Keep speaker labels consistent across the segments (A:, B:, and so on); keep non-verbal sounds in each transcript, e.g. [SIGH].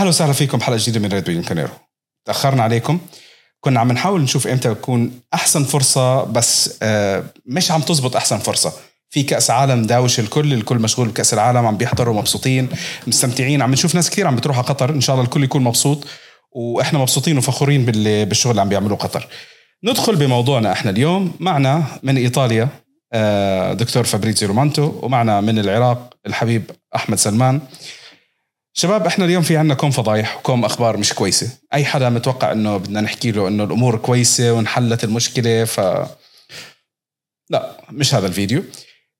A: أهلا وسهلا فيكم بحلقة جديدة من راديو بيانكونيرو تأخرنا عليكم. كنا عم نحاول نشوف إمتى بتكون أحسن فرصة بس آه، مش عم تزبط أحسن فرصة. في كأس عالم داوش الكل الكل مشغول بكأس العالم عم بيحضروا مبسوطين مستمتعين. عم نشوف ناس كثير عم بتروح على قطر. إن شاء الله الكل يكون مبسوط وإحنا مبسوطين وفخورين بالشغل اللي عم بيعملوه قطر. ندخل بموضوعنا إحنا اليوم. معنا من إيطاليا آه، دكتور فابريزيو رومانتو ومعنا من العراق الحبيب أحمد سلمان. شباب إحنا اليوم في عنا كوم فضايح وكوم أخبار مش كويسة. أي حدا متوقع إنه بدنا نحكي له إنه الأمور كويسة وانحلت المشكلة ف لا مش هذا الفيديو.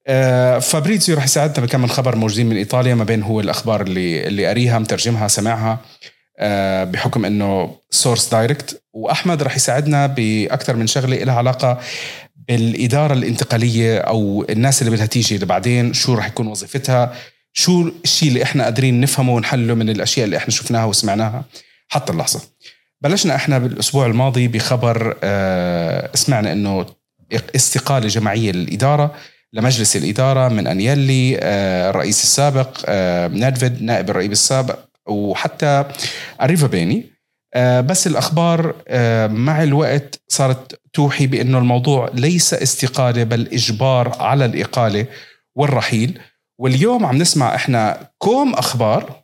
A: آه فابريزيو رح يساعدنا بكم من خبر موجودين من إيطاليا ما بين هو الأخبار اللي اللي قاريها مترجمها سمعها آه بحكم إنه source direct وأحمد رح يساعدنا بأكثر من شغلة لها علاقة بالإدارة الانتقالية أو الناس اللي بدها تيجي لبعدين شو رح يكون وظيفتها. شو الشيء اللي إحنا قادرين نفهمه ونحله من الأشياء اللي إحنا شفناها وسمعناها؟ حتى اللحظة. بلشنا إحنا بالأسبوع الماضي بخبر آه سمعنا إنه استقالة جماعية للإدارة لمجلس الإدارة من انيلي آه الرئيس السابق آه نادفيد نائب الرئيس السابق وحتى أريفا بيني. آه بس الأخبار آه مع الوقت صارت توحي بأنه الموضوع ليس استقالة بل إجبار على الإقالة والرحيل. واليوم عم نسمع إحنا كوم أخبار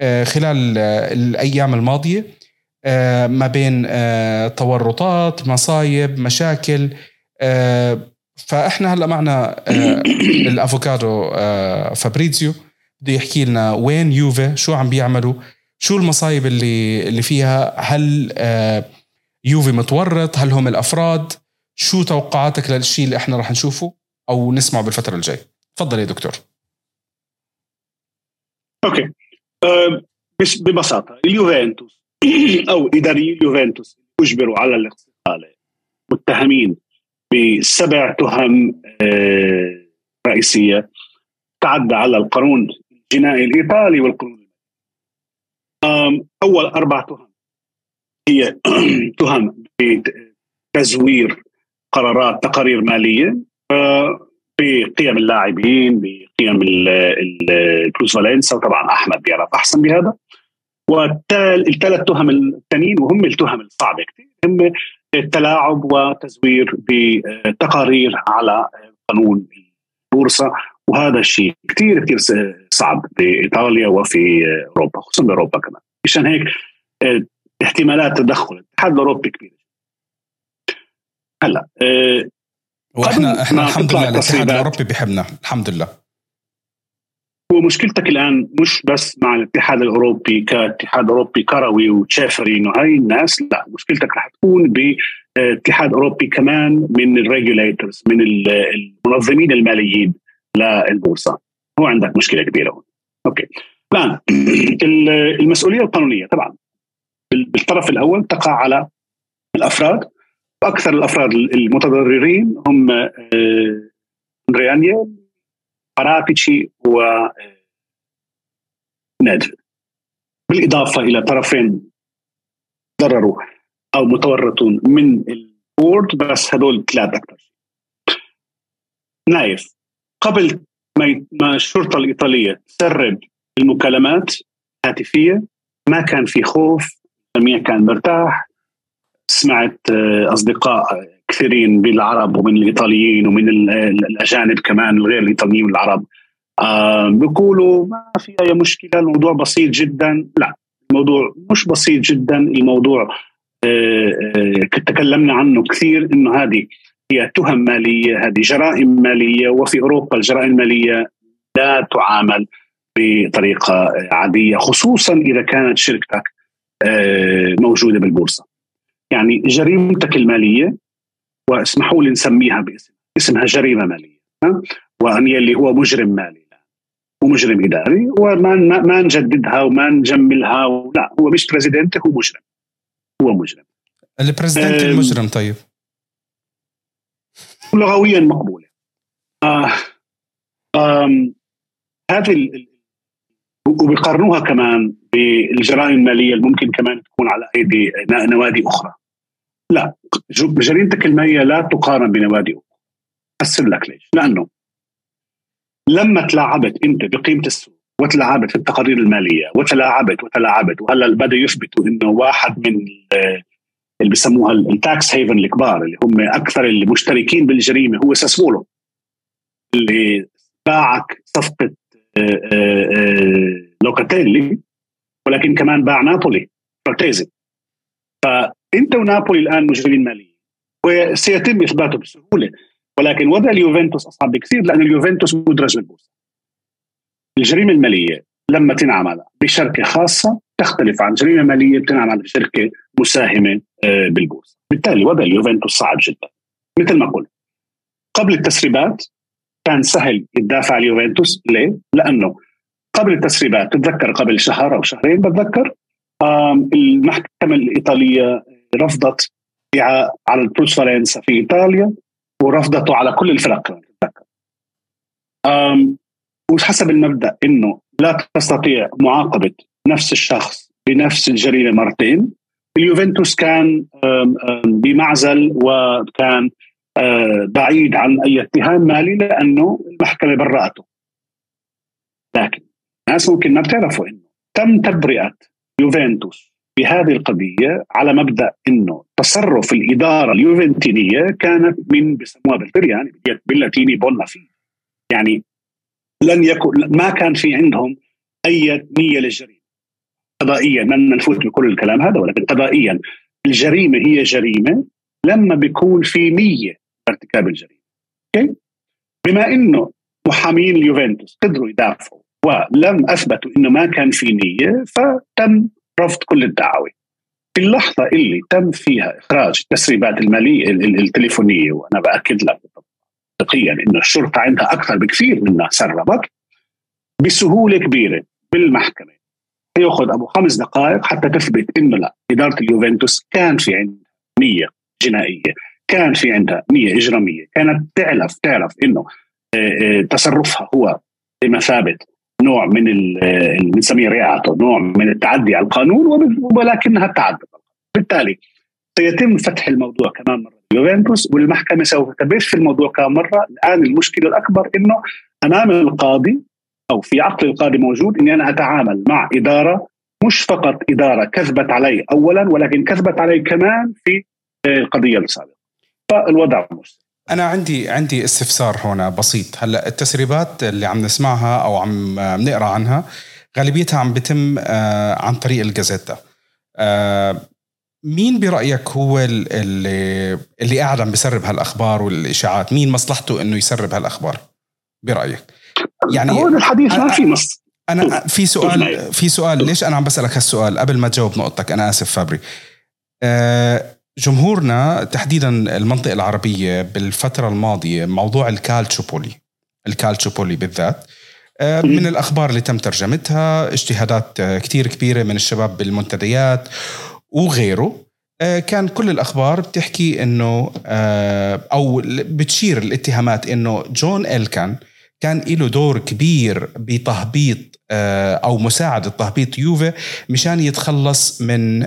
A: آه، خلال آه، الأيام الماضية آه، ما بين تورطات مصايب مشاكل فإحنا هلأ معنا [COUGHS] ال avvocato فابريزيو بده يحكي لنا وين يوفي شو عم بيعملوا شو المصايب اللي اللي فيها هل يوفي متورط هل هم الأفراد شو توقعاتك للشيء اللي إحنا راح نشوفه أو نسمعه بالفترة الجاية؟ تفضل يا دكتور.
B: أوكي أه ببساطه اليوفنتوس أو اداري اليوفنتوس اجبروا على الاستقاله متهمين بسبع تهم أه رئيسيه تعدى على القانون الجنائي الايطالي والقانون اول أربع تهم هي تهم بتزوير قرارات تقارير ماليه بقيم اللاعبين بقيم البلوس فالنسا وطبعا أحمد بيعرف أحسن بهذا. والثلاث تهم الثانيين وهم التهم الصعبه كثير هم التلاعب وتزوير بتقارير على قانون البورصة وهذا الشيء كثير كثير صعب بإيطاليا وفي أوروبا خصوصا بأوروبا كمان. مشان هيك احتمالات تدخل الاتحاد الأوروبي كبيرة. هلأ
A: وإحنا إحنا الحمد لله الاتحاد الأوروبي بيحبنا الحمد لله.
B: ومشكلتك الآن مش بس مع الاتحاد الأوروبي كاتحاد أوروبي كروي وتشافرين وهي الناس لا مشكلتك رح تكون باتحاد أوروبي كمان من الريجوليترز من المنظمين الماليين للبورصة. هو عندك مشكلة كبيرة هون. okay. الآن [CLEARS THROAT] المسؤولية القانونية طبعا. بالطرف الأول تقع على الأفراد. وأكثر الأفراد المتضررين هم أندريا أنييلي باراتيتشي و نيدفيد بالإضافة إلى طرفين ضرروا أو متورطون من ال board بس هذول ثلاث أكثر. نايف قبل ما الشرطة الإيطالية تسرب المكالمات الهاتفية ما كان في خوف الجميع كان مرتاح. سمعت آه، أصدقاء كثيرين بالعرب ومن الإيطاليين ومن الأجانب كمان الغير الإيطاليين والعرب آه، بيقولوا ما في أي مشكلة الموضوع بسيط جدا. لا الموضوع مش بسيط جدا. الموضوع آه، تكلمنا عنه كثير إنه هذه هي تهم مالية هذه جرائم مالية وفي أوروبا الجرائم المالية لا تعامل بطريقة عادية خصوصا إذا كانت شركتك موجودة بالبورصة. يعني جريمتك المالية واسمحوا لي نسميها باسم اسمها جريمة مالية واني اللي هو مجرم مالي ومجرم إداري وما ما نجددها وما نجملها لا. هو مش بريزيدنت هو مجرم. هو مجرم.
A: البريزيدنت المجرم طيب.
B: لغويا مقبولة. آه. هذه وبيقارنوها كمان بالجرائم المالية اللي ممكن كمان تكون على أيدي نوادي أخرى. لا جريمتك الماليه لا تقارن بنوادي افسر لك ليش؟ لأنه لما تلاعبت أنت بقيمة السوق وتلاعبت في التقارير المالية وتلاعبت وتلاعبت وهلا بدأ يثبتوا إنه واحد من اللي بيسموها ال tax haven الكبار اللي هم أكثر المشتركين بالجريمة هو ساسولو اللي باعك صفقة آه، آه، آه، لوكاتيلي ولكن كمان باع نابولي فرتيزي فانت ونابولي الان مجرمين ماليين وسيتم اثباته بسهولة ولكن وضع اليوفنتوس أصعب بكثير لأن اليوفنتوس مدرج بالبورصه الجريمة المالية لما تنعمل بشركة خاصة تختلف عن جريمة مالية بتنعمل بشركة مساهمة بالبورصة. بالتالي وضع اليوفنتوس صعب جدا. مثل ما قلت قبل التسريبات كان سهل يدافع اليوفنتوس ليه؟ لأنه قبل التسريبات تتذكر قبل شهر أو شهرين بتذكر المحكمة الإيطالية رفضت على البروس فالنسا في إيطاليا ورفضته على كل الفرق. وحسب المبدأ إنه لا تستطيع معاقبة نفس الشخص بنفس الجريمة مرتين. اليوفنتوس كان بمعزل وكان آه، بعيد عن أي اتهام مالي لأنه المحكمة برأته. لكن الناس ممكن ما بتعرفوا إنه تم تبرئة يوفنتوس بهذه القضية على مبدأ إنه تصرف الإدارة اليوفنتينية كانت من بسموها بالطلياني باللاتيني بونا في يعني لن يكن ما كان في عندهم أي نية للجريمة. قضائيا لن نفوت بكل الكلام هذا ولكن قضائيا الجريمة هي جريمة لما بيكون في نية ارتكاب الجريمة. أوكي؟ بما إنه محامين اليوفنتوس قدروا يدافعوا ولم أثبتوا إنه ما كان في نية فتم رفض كل الدعاوي. في اللحظة اللي تم فيها إخراج التسريبات المالية التليفونية وأنا بأكد لك منطقيا إنه الشرطة عندها أكثر بكثير منها سربت بسهولة كبيرة بالمحكمة. ياخذ أبو خمس دقائق حتى تثبت إنه لا إدارة اليوفنتوس كان في عندها نية جنائية كان في عندها نية إجرامية كانت تعرف تعرف إنه آه، آه، تصرفها هو بمثابة نوع من بنسميه رياعته نوع من التعدي على القانون ولكنها تعدت بالتالي سيتم فتح الموضوع كمان مرة يوفنتوس والمحكمة سوف تبث في الموضوع كمان مرة. الآن المشكلة الأكبر إنه أمام القاضي أو في عقل القاضي موجود إني أنا أتعامل مع إدارة مش فقط إدارة كذبت علي اولا ولكن كذبت علي كمان في القضية السابقة. فالوضع مش
A: أنا عندي عندي استفسار هنا بسيط. هلأ التسريبات اللي عم نسمعها أو عم نقرأ عنها غالبيتها عم بتم آه، عن طريق الجازيتا. آه، مين برأيك هو اللي اللي قاعد عم بيسرب هالأخبار والإشاعات؟ مين مصلحته إنه يسرب هالأخبار؟ برأيك؟
B: يعني هو الحديث ما في مص
A: أنا في سؤال في سؤال ليش أنا عم بسألك هالسؤال؟ قبل ما تجاوب نقطتك أنا آسف فابري. أه جمهورنا تحديدا المنطقة العربية بالفترة الماضية موضوع الكالتشوبولي الكالتشوبولي بالذات آه، من الأخبار اللي تم ترجمتها اجتهادات آه، كتير كبيرة من الشباب بالمنتديات وغيره. آه، كان كل الأخبار بتحكي أنه أو بتشير الاتهامات أنه جون إلكان كان له دور كبير بتهبيط أو مساعدة تهبيط يوفي مشان يتخلص من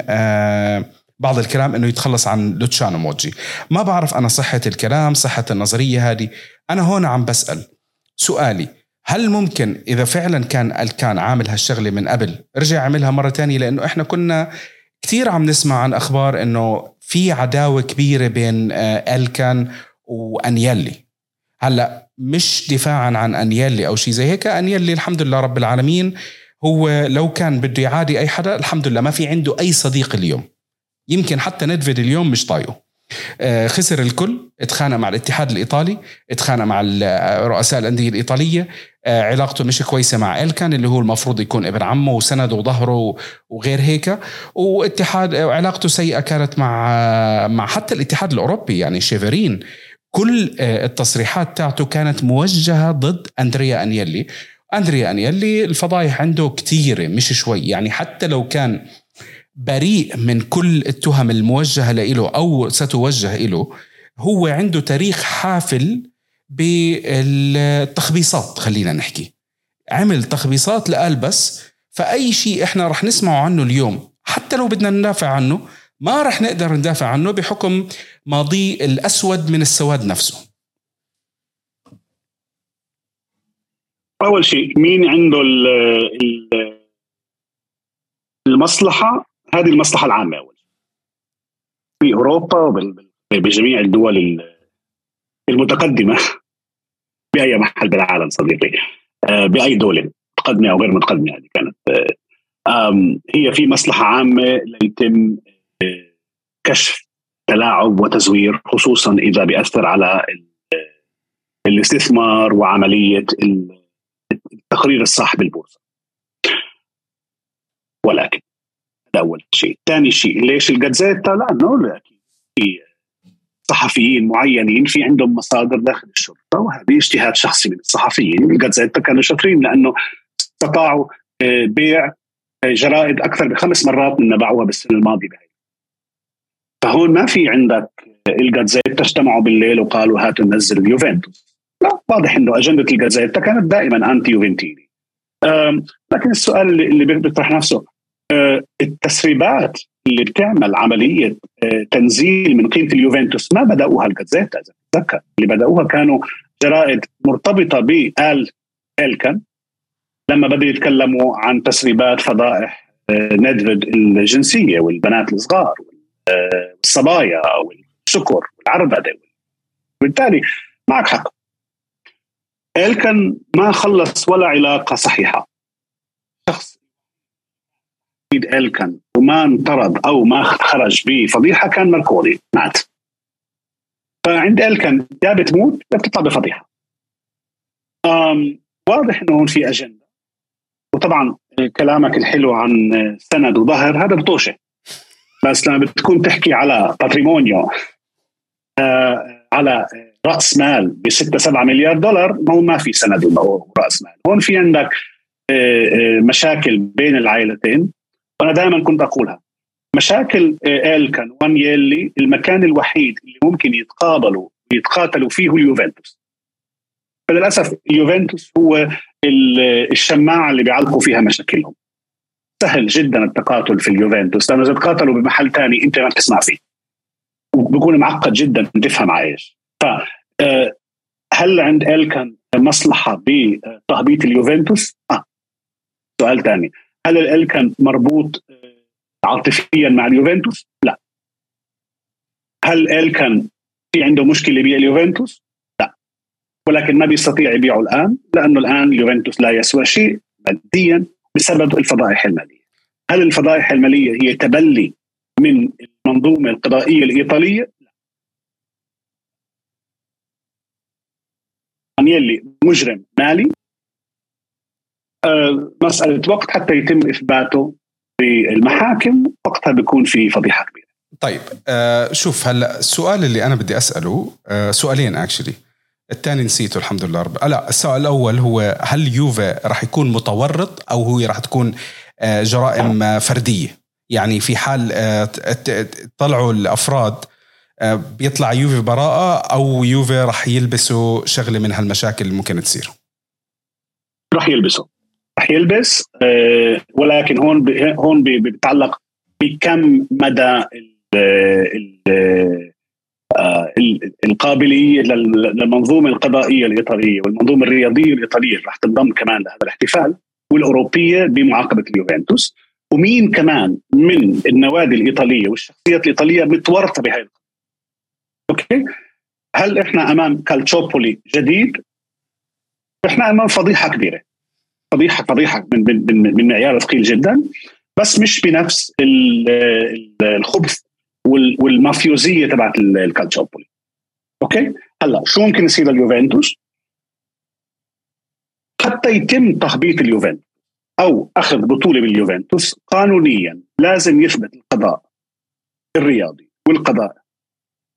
A: بعض الكلام إنه يتخلص عن لوتشانو موجي ما بعرف أنا صحة الكلام صحة النظرية هذه. أنا هون عم بسأل سؤالي. هل ممكن إذا فعلا كان الكان عامل هالشغلة من قبل رجع عملها مرة تانية؟ لأنه إحنا كنا كثير عم نسمع عن أخبار إنه في عداوة كبيرة بين آه، الكان وأنيلي. هلأ مش دفاعا عن أنيلي أو شيء زي هيك. أنيلي الحمد لله رب العالمين هو لو كان بده يعادي أي حدا الحمد لله ما في عنده أي صديق اليوم. يمكن حتى ندفيد اليوم مش طايقه. آه، خسر الكل اتخانق مع الاتحاد الإيطالي اتخانق مع رؤساء الأندية الإيطالية. آه، علاقته مش كويسة مع إلكان اللي هو المفروض يكون ابن عمه وسنده وظهره وغير هيك. واتحاد علاقته سيئة كانت مع مع حتى الاتحاد الأوروبي يعني شيفرين. كل آه، التصريحات تاعته كانت موجهة ضد أندريا أنيلي. أندريا أنيلي الفضايح عنده كثيره مش شوي. يعني حتى لو كان بريء من كل التهم الموجهة له أو ستوجه له هو عنده تاريخ حافل بالتخبيصات خلينا نحكي. عمل تخبيصات لقال بس فأي شيء إحنا رح نسمعه عنه اليوم حتى لو بدنا ندافع عنه ما رح نقدر ندافع عنه بحكم ماضيه الأسود من السواد نفسه.
B: أول شيء مين عنده المصلحة هذه المصلحة العامة اول في أوروبا بجميع الدول المتقدمة. [LAUGHS] بأي محل بالعالم صديقي. آه، بأي دولة. متقدمة أو غير متقدمة هذه كانت. هي في مصلحة عامة ليتم آه، كشف تلاعب وتزوير خصوصا إذا بيأثر على الاستثمار وعملية التقرير الصح بالبورصه ولكن هذا أول شيء. ثاني شيء ليش الجازيتا لأنه في صحفيين معينين في عندهم مصادر داخل الشرطة وهذه اجتهاد شخصي من الصحفيين. الجازيتا كانوا شاطرين لأنه استطاعوا آه، بيع آه، جرائد أكثر بخمس مرات من باعوها بالسنة الماضية. بهي. فهون ما في عندك آه، الجازيتا اجتمعوا بالليل وقالوا هاتوا ننزل اليوفنتوس. لا واضح إنه أجندة الجازيتا كانت دائما انتي يوفنتيني لكن السؤال اللي بيطرح نفسه التسريبات اللي بتعمل عملية آه، تنزيل من قيمة اليوفنتوس ما بدأوها الجازيتا إذا تتذكر اللي بدأوها كانوا جرائد مرتبطة بال إلكن. لما بدأوا يتكلموا عن تسريبات فضائح آه، ندفد الجنسية والبنات الصغار والصبايا والسكر والعربدة وبالتالي معك حق. إلكن ما خلص ولا علاقة صحيحة. إلكن وما انطرد أو ما خرج بفضيحة كان ماركولي مات. فعند إلكن يا بتموت يا بتطلع بفضيحة. واضح إنه هون في أجندة. وطبعا كلامك الحلو عن سند وظهر هذا بطوشة. بس لما بتكون تحكي على باتريمونيو آه على رأس مال ب 6 7 مليار دولار ما هو ما في سند وراس مال. هون في عندك آه، آه، مشاكل بين العائلتين. وأنا دائما كنت أقولها. مشاكل الكن وانيلي المكان الوحيد اللي ممكن يتقابلوا ويتقاتلوا فيه اليوفنتوس. فللأسف اليوفنتوس هو الشماعة اللي بيعلقوا فيها مشاكلهم. سهل جدا التقاتل في اليوفنتوس لأنه إذا تقاتلوا بمحل ثاني أنت ما بتسمع فيه. وبكون معقد جدا تفهم على إيش ف آه، هل عند الكن مصلحة بتهبيط اليوفنتوس؟ آه. سؤال ثاني هل الالكن مربوط آه، عاطفيا مع اليوفنتوس؟ لا هل الكن في عنده مشكلة باليوفنتوس؟ لا ولكن ما بيستطيع يبيعه الآن لأنه الآن اليوفنتوس لا يسوى شيء ماديا بسبب الفضائح المالية. هل الفضائح المالية هي تبلي من المنظومة القضائية الإيطالية؟ يلي مجرم مالي مسألة وقت حتى يتم إثباته في المحاكم وقتها بيكون في فضيحة كبيرة.
A: طيب آه شوف هلا السؤال اللي أنا بدي أسأله آه سؤالين اكشلي الثاني نسيته الحمد لله رب لا السؤال الأول هو هل يوفا راح يكون متورط أو هو راح تكون آه جرائم فردية؟ يعني في حال آه طلعوا الأفراد آه، بيطلع يوفي براءة أو يوفي راح يلبسوا شغلة من هالمشاكل اللي ممكن تصير؟
B: راح يلبسوا. راح يلبس آه، ولكن هون هون بيتعلق بكم مدى آه، القابلية للمنظومة القضائية الإيطالية والمنظومة الرياضية الإيطالية راح تنضم كمان لهذا الاحتفال والأوروبية بمعاقبة اليوفنتوس. ومين كمان من النوادي الإيطالية والشخصيات الإيطالية متورطة بهذه okay؟ هل إحنا أمام كالتشوبولي جديد؟ إحنا أمام فضيحة كبيرة. فضيحه فضيحه من من من معيار ثقيل جدا بس مش بنفس الخبث والمافيوزية تبعت الكالتشوبولي okay هلا شو ممكن يصير لليوفنتوس؟ حتى يتم تهبيط اليوفنتوس أو أخذ بطولة باليوفنتوس قانونيا لازم يثبت القضاء الرياضي والقضاء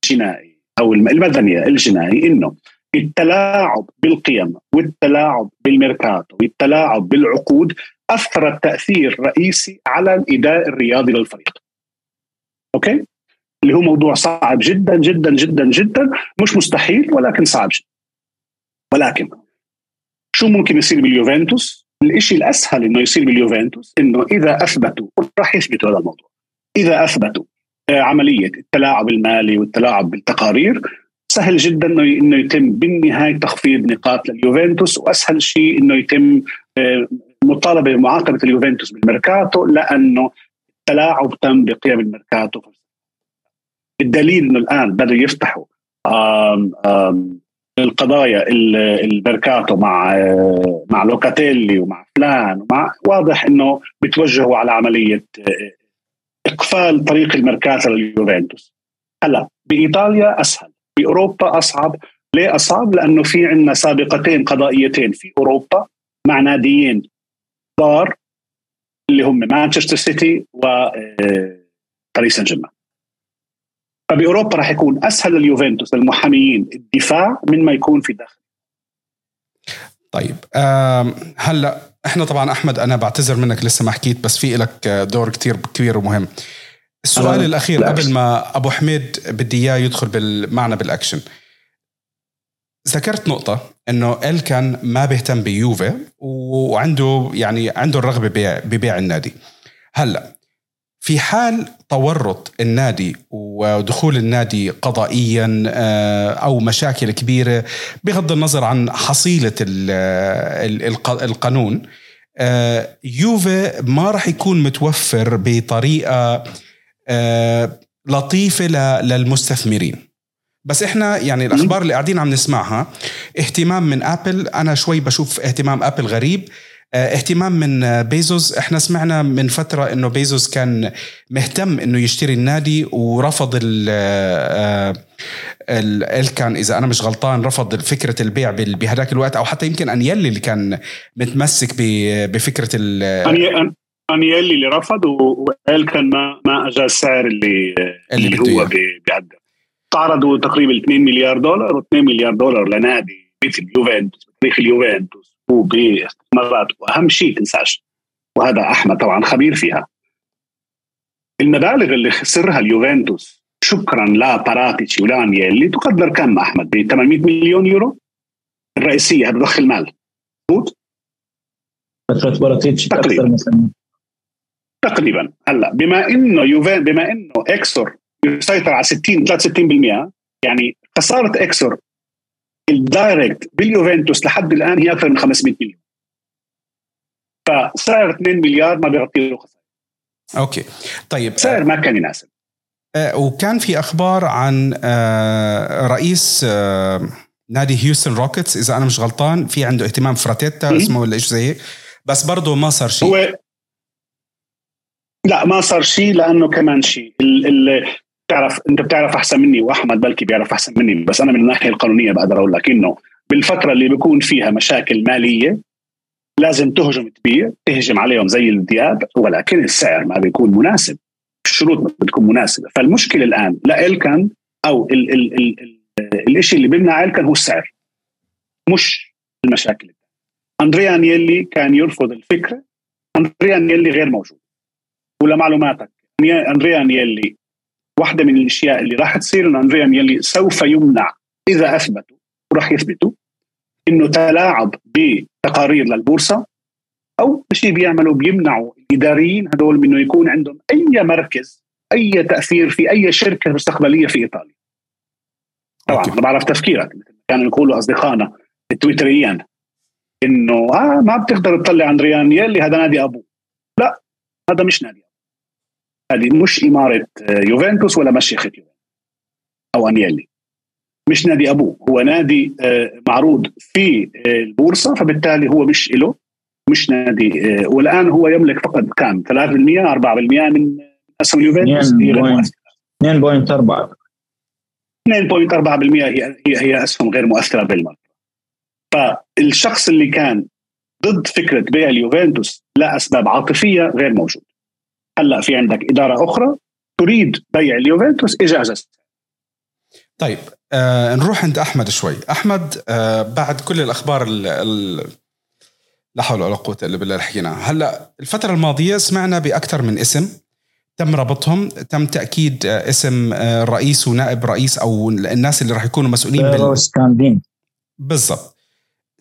B: الجنائي أو المدني الجنائي إنه التلاعب بالقيم والتلاعب بالميركاتو والتلاعب بالعقود اثرت تأثير رئيسي على الإداء الرياضي للفريق. أوكي؟ اللي هو موضوع صعب جدا جدا جدا جدا مش مستحيل ولكن صعب جدا. ولكن شو ممكن يصير باليوفنتوس؟ الشيء الأسهل إنه يصير باليوفنتوس إنه إذا أثبتوا راح يثبتوا هذا الموضوع. إذا أثبتوا عملية التلاعب المالي والتلاعب بالتقارير سهل جدا إنه يتم بالنهاية تخفيض نقاط لليوفنتوس وأسهل شيء إنه يتم آه، مطالبة بمعاقبة اليوفنتوس بالميركاتو لأنه التلاعب تم بقيم الميركاتو. الدليل إنه الآن بدوا يفتحوا آم آم القضايا الميركاتو مع آه، مع لوكاتيلي ومع فلان ومع واضح إنه بتوجهوا على عملية آه، إقفال طريق الميركاتو لليوفنتوس. هلأ بإيطاليا أسهل. باوروبا أصعب. ليه أصعب؟ لأنه في عندنا سابقتين قضائيتين في أوروبا مع ناديين كبار اللي هم مانشستر سيتي و باريس سان جيرمان فبأوروبا راح يكون أسهل لليوفنتوس المحاميين الدفاع من ما يكون في داخل.
A: طيب هلأ إحنا طبعا أحمد أنا بعتذر منك لسه ما حكيت بس في لك دور كتير كبير ومهم. السؤال الأخير قبل ما أبو حميد بدي إياه يدخل معنا بالأكشن ذكرت نقطة إنه إل كان ما بيهتم بيوفي وعنده يعني عنده الرغبة ببيع, ببيع النادي. هلأ في حال تورط النادي ودخول النادي قضائيا آه، أو مشاكل كبيرة بغض النظر عن حصيلة القانون آه، يوفي ما راح يكون متوفر بطريقة لطيفة للمستثمرين. بس إحنا يعني الأخبار اللي قاعدين عم نسمعها اهتمام من ابل أنا شوي بشوف اهتمام ابل غريب. آه، اهتمام من بيزوس إحنا سمعنا من فترة إنه بيزوس كان مهتم إنه يشتري النادي ورفض ال آه، ال كان إذا أنا مش غلطان رفض فكرة البيع بهذاك الوقت أو حتى يمكن انيلي اللي كان متمسك بفكرة ال
B: انيلي اللي رفض وقال كان ما ما اجى السعر اللي اللي, اللي هو بيقدم. تعرضوا تقريبا 2 مليار دولار و2 مليار دولار لنادي مثل يوفنتوس تاريخ اليوفنتوس وباستثمارات وأهم شيء تنساش وهذا أحمد طبعا خبير فيها. المبالغ اللي خسرها اليوفنتوس شكرا لباراتيتشي ولانيلي تقدر كم أحمد؟ ب 800 مليون يورو؟ الرئيسية هذا ضخ المال. مضبوط
C: فترة باراتيتشي تقريبا.
B: تقريبا. هلا بما إنه يوفين بما إنه إكسور يسيطر على 60 63% يعني خسارة إكسور ال direct باليوفنتوس لحد الآن هي أكثر من 500 مليون. فسعر 2 مليار ما بيغطي له خسارة.
A: okay. طيب
B: سعر ما كان يناسب.
A: آه وكان في أخبار عن آه رئيس آه نادي هيوستن روكيتس إذا أنا مش غلطان في عنده اهتمام فرتيتا اسمه ولا شيء زي هيك بس برضه ما صار شيء.
B: هو لا ما صار شيء لأنه كمان شيء. بتعرف أنت بتعرف أحسن مني وأحمد بلكي بيعرف أحسن مني بس أنا من الناحية القانونية بقدر أقول لك إنه بالفترة اللي بيكون فيها مشاكل مالية لازم تهجم تبيع تهجم عليهم زي الذئاب ولكن السعر ما بيكون مناسب الشروط بتكون مناسبة. فالمشكلة الآن لا إلكن أو ال ال ال ال الشيء اللي بيمنع إلكن هو السعر مش المشاكل. اندريا انيلي كان يرفض الفكرة اندريا انيلي غير موجود. ولمعلوماتك أندريا انيلي واحدة من الأشياء اللي راح تصير انه أندريا يلي سوف يمنع. إذا أثبتوا وراح يثبتوا إنه تلاعب بتقارير للبورصة أو شيء بيعملوا بيمنعوا الإداريين هذول من إنه يكون عندهم أي مركز أي تأثير في أي شركة مستقبلية في إيطاليا. طبعا أنا بعرف تفكيرك كانوا يقولوا أصدقائنا التويتريين إنه آه ما بتقدر تطلع اندريان يلي هذا نادي أبوه. لا هذا مش نادي هذه مش إمارة آه، يوفنتوس ولا مشيخة يوفنتوس أو أنيلي. مش نادي أبوه هو نادي آه، معروض في آه، البورصة فبالتالي هو مش له مش نادي والآن هو يملك فقط كم 3% 4% من أسهم يوفنتوس
C: 2.4
B: 2.4% هي هي هي أسهم غير مؤثرة بالمرة. فالشخص اللي كان ضد فكرة بيع اليوفنتوس لاسباب عاطفية غير موجود هلا في عندك إدارة أخرى تريد بيع اليوفنتوس إجازة.
A: طيب آه نروح عند أحمد شوي. أحمد آه بعد كل الأخبار ال ال لا حول ولا قوة إلا بالله اللي حكيناها. هلا الفترة الماضية سمعنا بأكثر من اسم تم ربطهم. تم تأكيد آه، اسم آه، رئيس ونائب رئيس أو الناس اللي راح يكونوا مسؤولين
C: بال
A: بالضبط.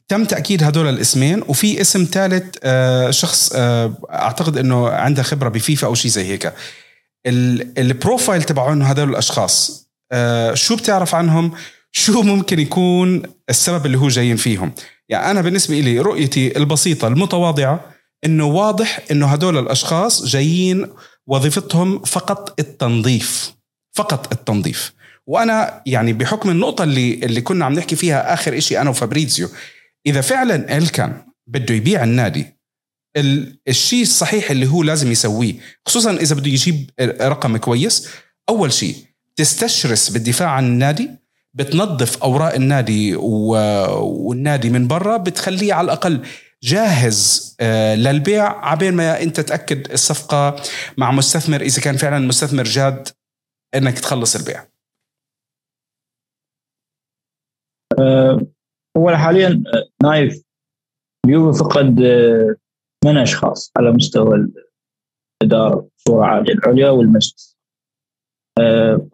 A: تم تأكيد هدول الاسمين وفي اسم ثالث آه، شخص آه، أعتقد إنه عنده خبرة بفيفا أو شيء زي هيك. ال profile تبعهم هدول الأشخاص آه، شو بتعرف عنهم؟ شو ممكن يكون السبب اللي هو جايين فيهم؟ يعني أنا بالنسبة لي رؤيتي البسيطة المتواضعة إنه واضح إنه هدول الأشخاص جايين وظيفتهم فقط التنظيف فقط التنظيف. وأنا يعني بحكم النقطة اللي اللي كنا عم نحكي فيها آخر إشي أنا وفابريزيو إذا فعلا الكان بده يبيع النادي الشيء الصحيح اللي هو لازم يسويه خصوصا إذا بده يجيب رقم كويس أول شيء تستشرس بالدفاع عن النادي بتنظف أوراق النادي والنادي من برا بتخليه على الأقل جاهز آه، للبيع عبين ما أنت تأكد الصفقة مع مستثمر إذا كان فعلا مستثمر جاد إنك تخلص البيع.
C: أه هو حاليا آه، نايف اليوفي فقد آه، ثمان أشخاص على مستوى الإدارة بصورة عاليه العليا والمجلس.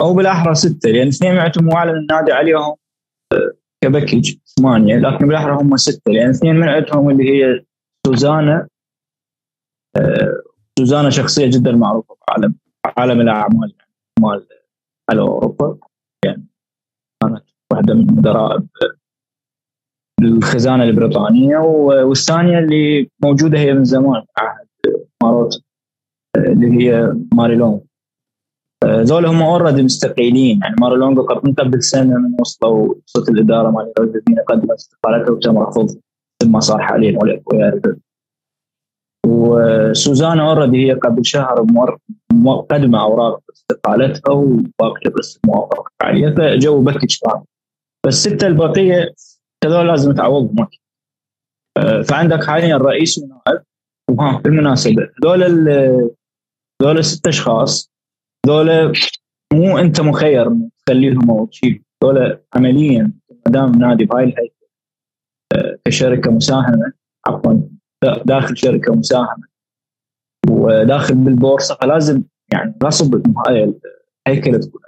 C: أو بالأحرى ستة لأن اثنين يعتموا على النادي عليهم كباكج ثمانية لكن بالأحرى هم ستة لأن اثنين من عندهم اللي هي سوزانا سوزانا شخصية جدا معروفة في عالم عالم الأعمال مال على أوروبا. يعني كانت واحدة من مدراء الخزانة البريطانية والثانية اللي موجودة هي من زمان عهد ماروت اللي هي ماريلون ذول هم اوريدي مستقيلين يعني ماريلونجو قبل من قبل سنة من وصلوا صوت الإدارة مال الذين قدمت استقالته وتم رفض ثم صار حاليا ويا وسوزانا اوريدي هي قبل شهر مقدمه أوراق استقالتها وباقي بس الموافقه عليها فجو بكج بس الستة الباقية هذول لازم تعوضهم آه، فعندك حاليا رئيس ونائب وها بالمناسبة. هذول هذول الست أشخاص هذول مو أنت مخير تخليهم أو تشيل هذول عمليا ما دام نادي بهاي الهيئة آه، كشركة مساهمة عفوا داخل شركة مساهمة. وداخل بالبورصة فلازم يعني غصب هاي الهيكله تكون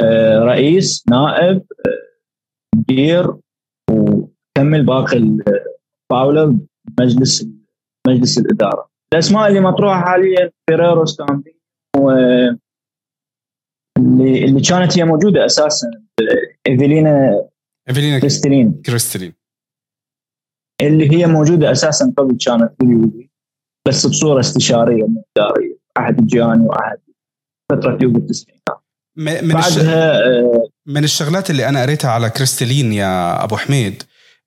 C: آه، رئيس نائب مدير وكمل باقي الطاولة مجلس مجلس الإدارة. الأسماء اللي مطروحة حاليا فيريرو ستامبي اللي اللي كانت هي موجودة أساسا إيفيلينا
A: إيفيلينا
C: كريستلين
A: كريستلين
C: اللي هي موجودة أساسا قبل كانت في بس بصورة استشارية مو إدارية. عهد جياني وعهد فترة يوفي التسعينات.
A: من بعدها آه، من الشغلات اللي أنا قريتها على كريستلين يا أبو حميد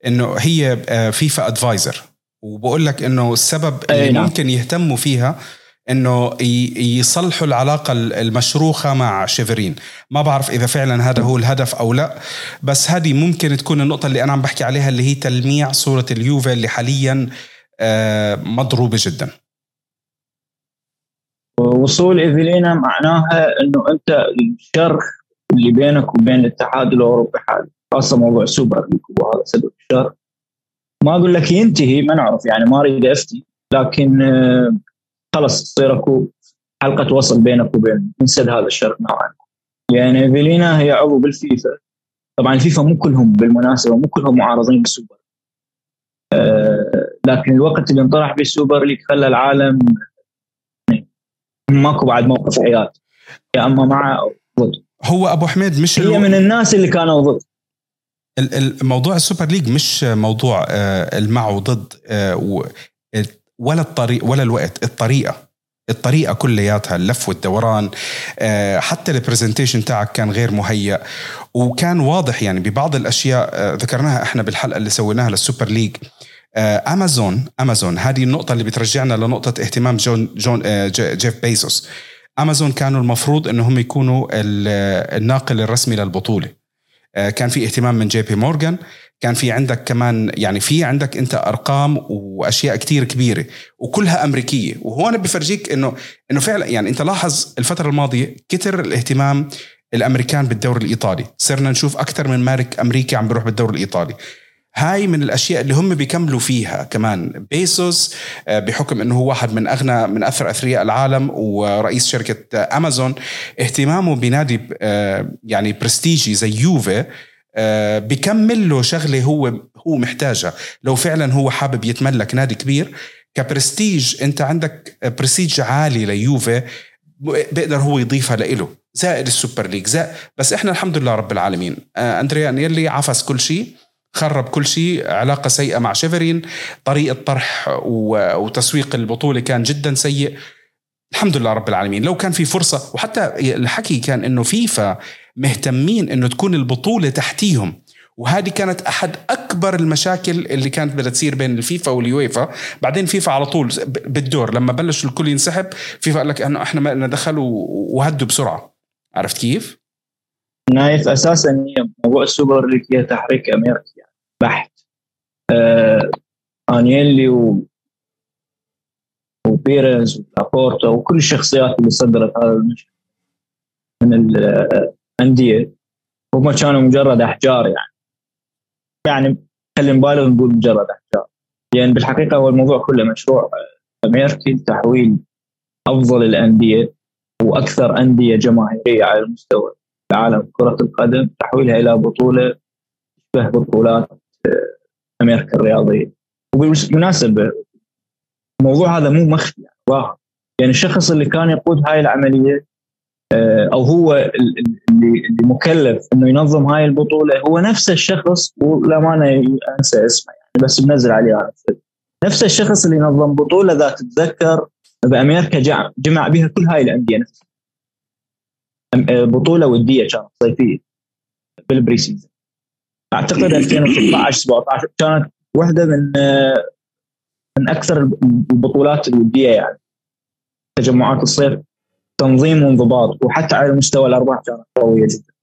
A: إنه هي آه، فيفا أدفايزر. وبقول لك إنه السبب اللي نعم. ممكن يهتموا فيها إنه يصلحوا العلاقة المشروخة مع شيفرين. ما بعرف إذا فعلا هذا هو الهدف أو لا بس هذه ممكن تكون النقطة اللي أنا عم بحكي عليها اللي هي تلميع صورة اليوفي اللي حاليا آه، مضروبة جدا.
C: وصول إيفيلينا معناها إنه أنت الشرخ اللي بينك وبين الاتحاد الأوروبي حاليا خاصة موضوع Super League وهذا سبب الشرخ ما أقول لك ينتهي ما نعرف يعني ما أريد أفتي لكن آه، خلص تصير أكو حلقة وصل بينك وبين انسد هذا الشرخ نوعا. يعني إيفيلينا هي عضو بالفيفا. طبعا الفيفا مو كلهم بالمناسبة مو كلهم معارضين بالسوبر آه لكن الوقت اللي انطرح بال Super League خلى العالم ماكو بعد موقف حياد يا أما مع أو ضد.
A: هو أبو حميد مش
C: هي من الناس اللي كانوا ضد.
A: الموضوع ال Super League مش موضوع آه، المع وضد آه، ولا الطريق ولا الوقت الطريقة. الطريقة كلياتها اللف والدوران آه، حتى ال presentation تاعك كان غير مهيأ. وكان واضح يعني ببعض الأشياء ذكرناها إحنا بالحلقة اللي سويناها لل Super League. امازون امازون هذه النقطة اللي بترجعنا لنقطة اهتمام جون جون جيف بيزوس. امازون كانوا المفروض إنهم يكونوا الناقل الرسمي للبطولة. آه، كان في اهتمام من جي بي مورغان. كان في عندك كمان يعني في عندك أنت أرقام وأشياء كتير كبيرة وكلها أمريكية. وهون بفرجيك إنه إنه فعلا يعني أنت لاحظ الفترة الماضية كتر الاهتمام الأمريكان بالدوري الإيطالي. صرنا نشوف أكثر من مالك أمريكي عم بيروح بالدوري الإيطالي. هاي من الأشياء اللي هم بيكملوا فيها. كمان بيزوس آه، بحكم إنه هو واحد من أغنى من أثر أثرياء العالم ورئيس شركة امازون اهتمامه بنادي آه، يعني برستيجي زي يوفي آه، بكمل له شغلة هو هو محتاجها. لو فعلا هو حابب يتملك نادي كبير كبرستيج أنت عندك برستيج عالي ليوفي بيقدر هو يضيفها لإله. زائد ال Super League زائد بس إحنا الحمد لله رب العالمين. آه اندريا أنييلي عفس كل شيء. خرب كل شيء علاقة سيئة مع شيفرين طريقة طرح وتسويق البطولة كان جدا سيء. الحمد لله رب العالمين. لو كان في فرصة وحتى الحكي كان إنه فيفا مهتمين إنه تكون البطولة تحتيهم. وهذه كانت أحد أكبر المشاكل اللي كانت بدها تصير بين الفيفا واليويفا. بعدين فيفا على طول بالدور. لما بلش الكل ينسحب فيفا قال لك انه إحنا ما لنا دخل وهدوا بسرعة. عرفت كيف؟
C: نايف أساسا هي موضوع ال Super League هي تحريك امريكي بحت. آه آنيلي و وبيريز ولابورتا وكل الشخصيات اللي صدرت هذا المشهد من الانديه هم كانوا مجرد أحجار يعني. يعني خلينا نبالغ نقول مجرد أحجار. لأن يعني بالحقيقة هو الموضوع كله مشروع. امريكي لتحويل أفضل الأندية وأكثر أندية جماهيرية على المستوى العالم. كرة القدم تحويلها إلى بطولة تشبه بطولات آه، أمريكا الرياضية. وبالمناسبة الموضوع هذا مو مخفي ظاهر يعني الشخص اللي كان يقود هاي العملية آه، أو هو اللي مكلف إنه ينظم هاي البطولة هو نفس الشخص وللامانه أنسى اسمه يعني بس بنزل عليه نفس الشخص اللي نظم بطولة ذات تتذكر بأمريكا جمع بها كل هاي الأندية نفسها. آه، بطولة ودية كانت صيفية. بالبري سيزون أعتقد 2016 17 كانت واحدة من آه، من أكثر البطولات الودية يعني. تجمعات الصيف تنظيم وانضباط وحتى على مستوى الأرباح كانت قوية جدا.